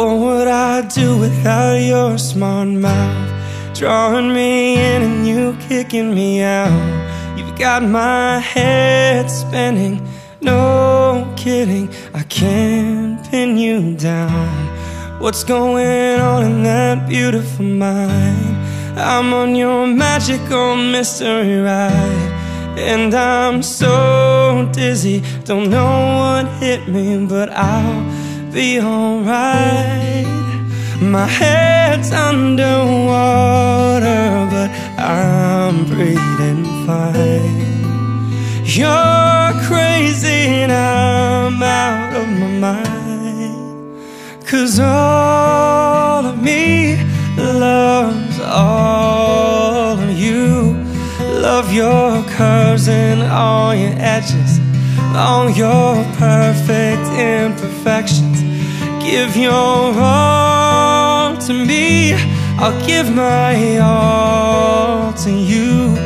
I do without your smart mouth? Drawing me in and you kicking me out. You've got my head spinning, no kidding. I can't pin you down. What's going on in that beautiful mind? I'm on your magical mystery ride. And I'm so dizzy, don't know what hit me, but I'll be alright. My head's underwater, but I'm breathing fine. You're crazy and I'm out of my mind. Cause all of me loves all of you. Love your curves and all your edges, all your perfect imperfections. Give your all to me, I'll give my all to you.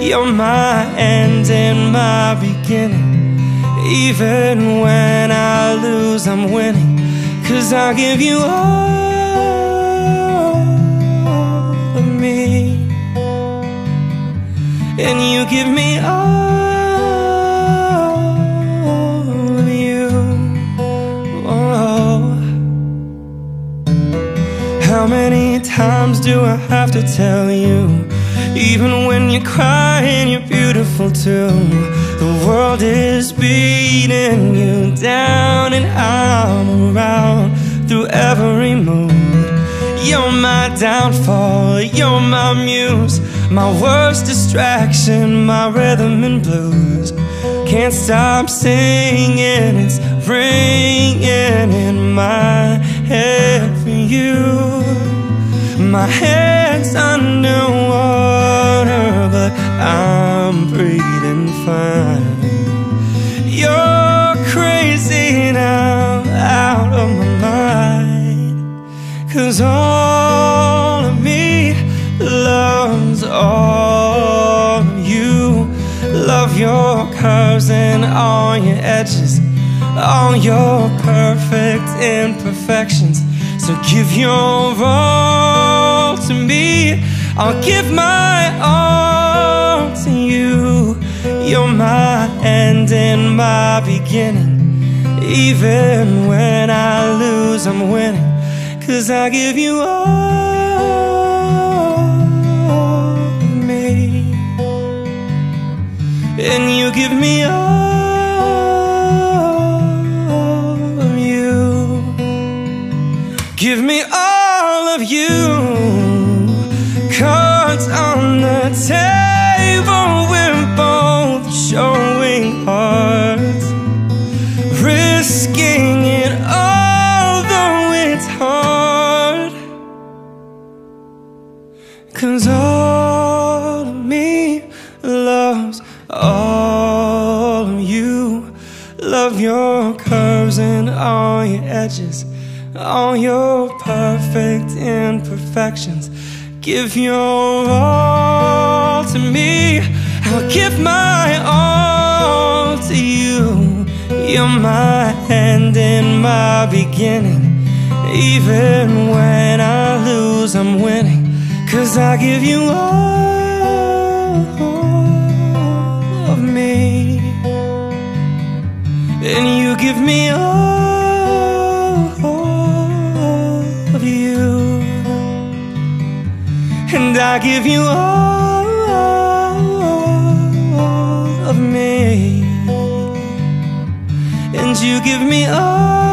You're my end and my beginning. Even when I lose, I'm winning. Cause I'll give you all of me. And you give me times do I have to tell you? Even when you're crying, you're beautiful too. The world is beating you down, and I'm around through every mood. You're my downfall, you're my muse, my worst distraction, my rhythm and blues. Can't stop singing, it's ringing in my head for you. My head's underwater, but I'm breathing fine. You're crazy now, out of my mind. Cause all of me loves all of you. Love your curves and all your edges, all your perfect imperfections. So give your all to me. I'll give my all to you. You're my end and my beginning. Even when I lose, I'm winning. Cause I give you all of me. And you give me all Give me all of you. Cards on the table, we're both showing hearts. Risking it although it's hard. Cause all of me loves all of you. Love your curves and all your edges, all your perfect imperfections. Give your all to me. I'll give my all to you. You're my end and my beginning. Even when I lose, I'm winning. Cause I give you all I give you all of me. And you give me all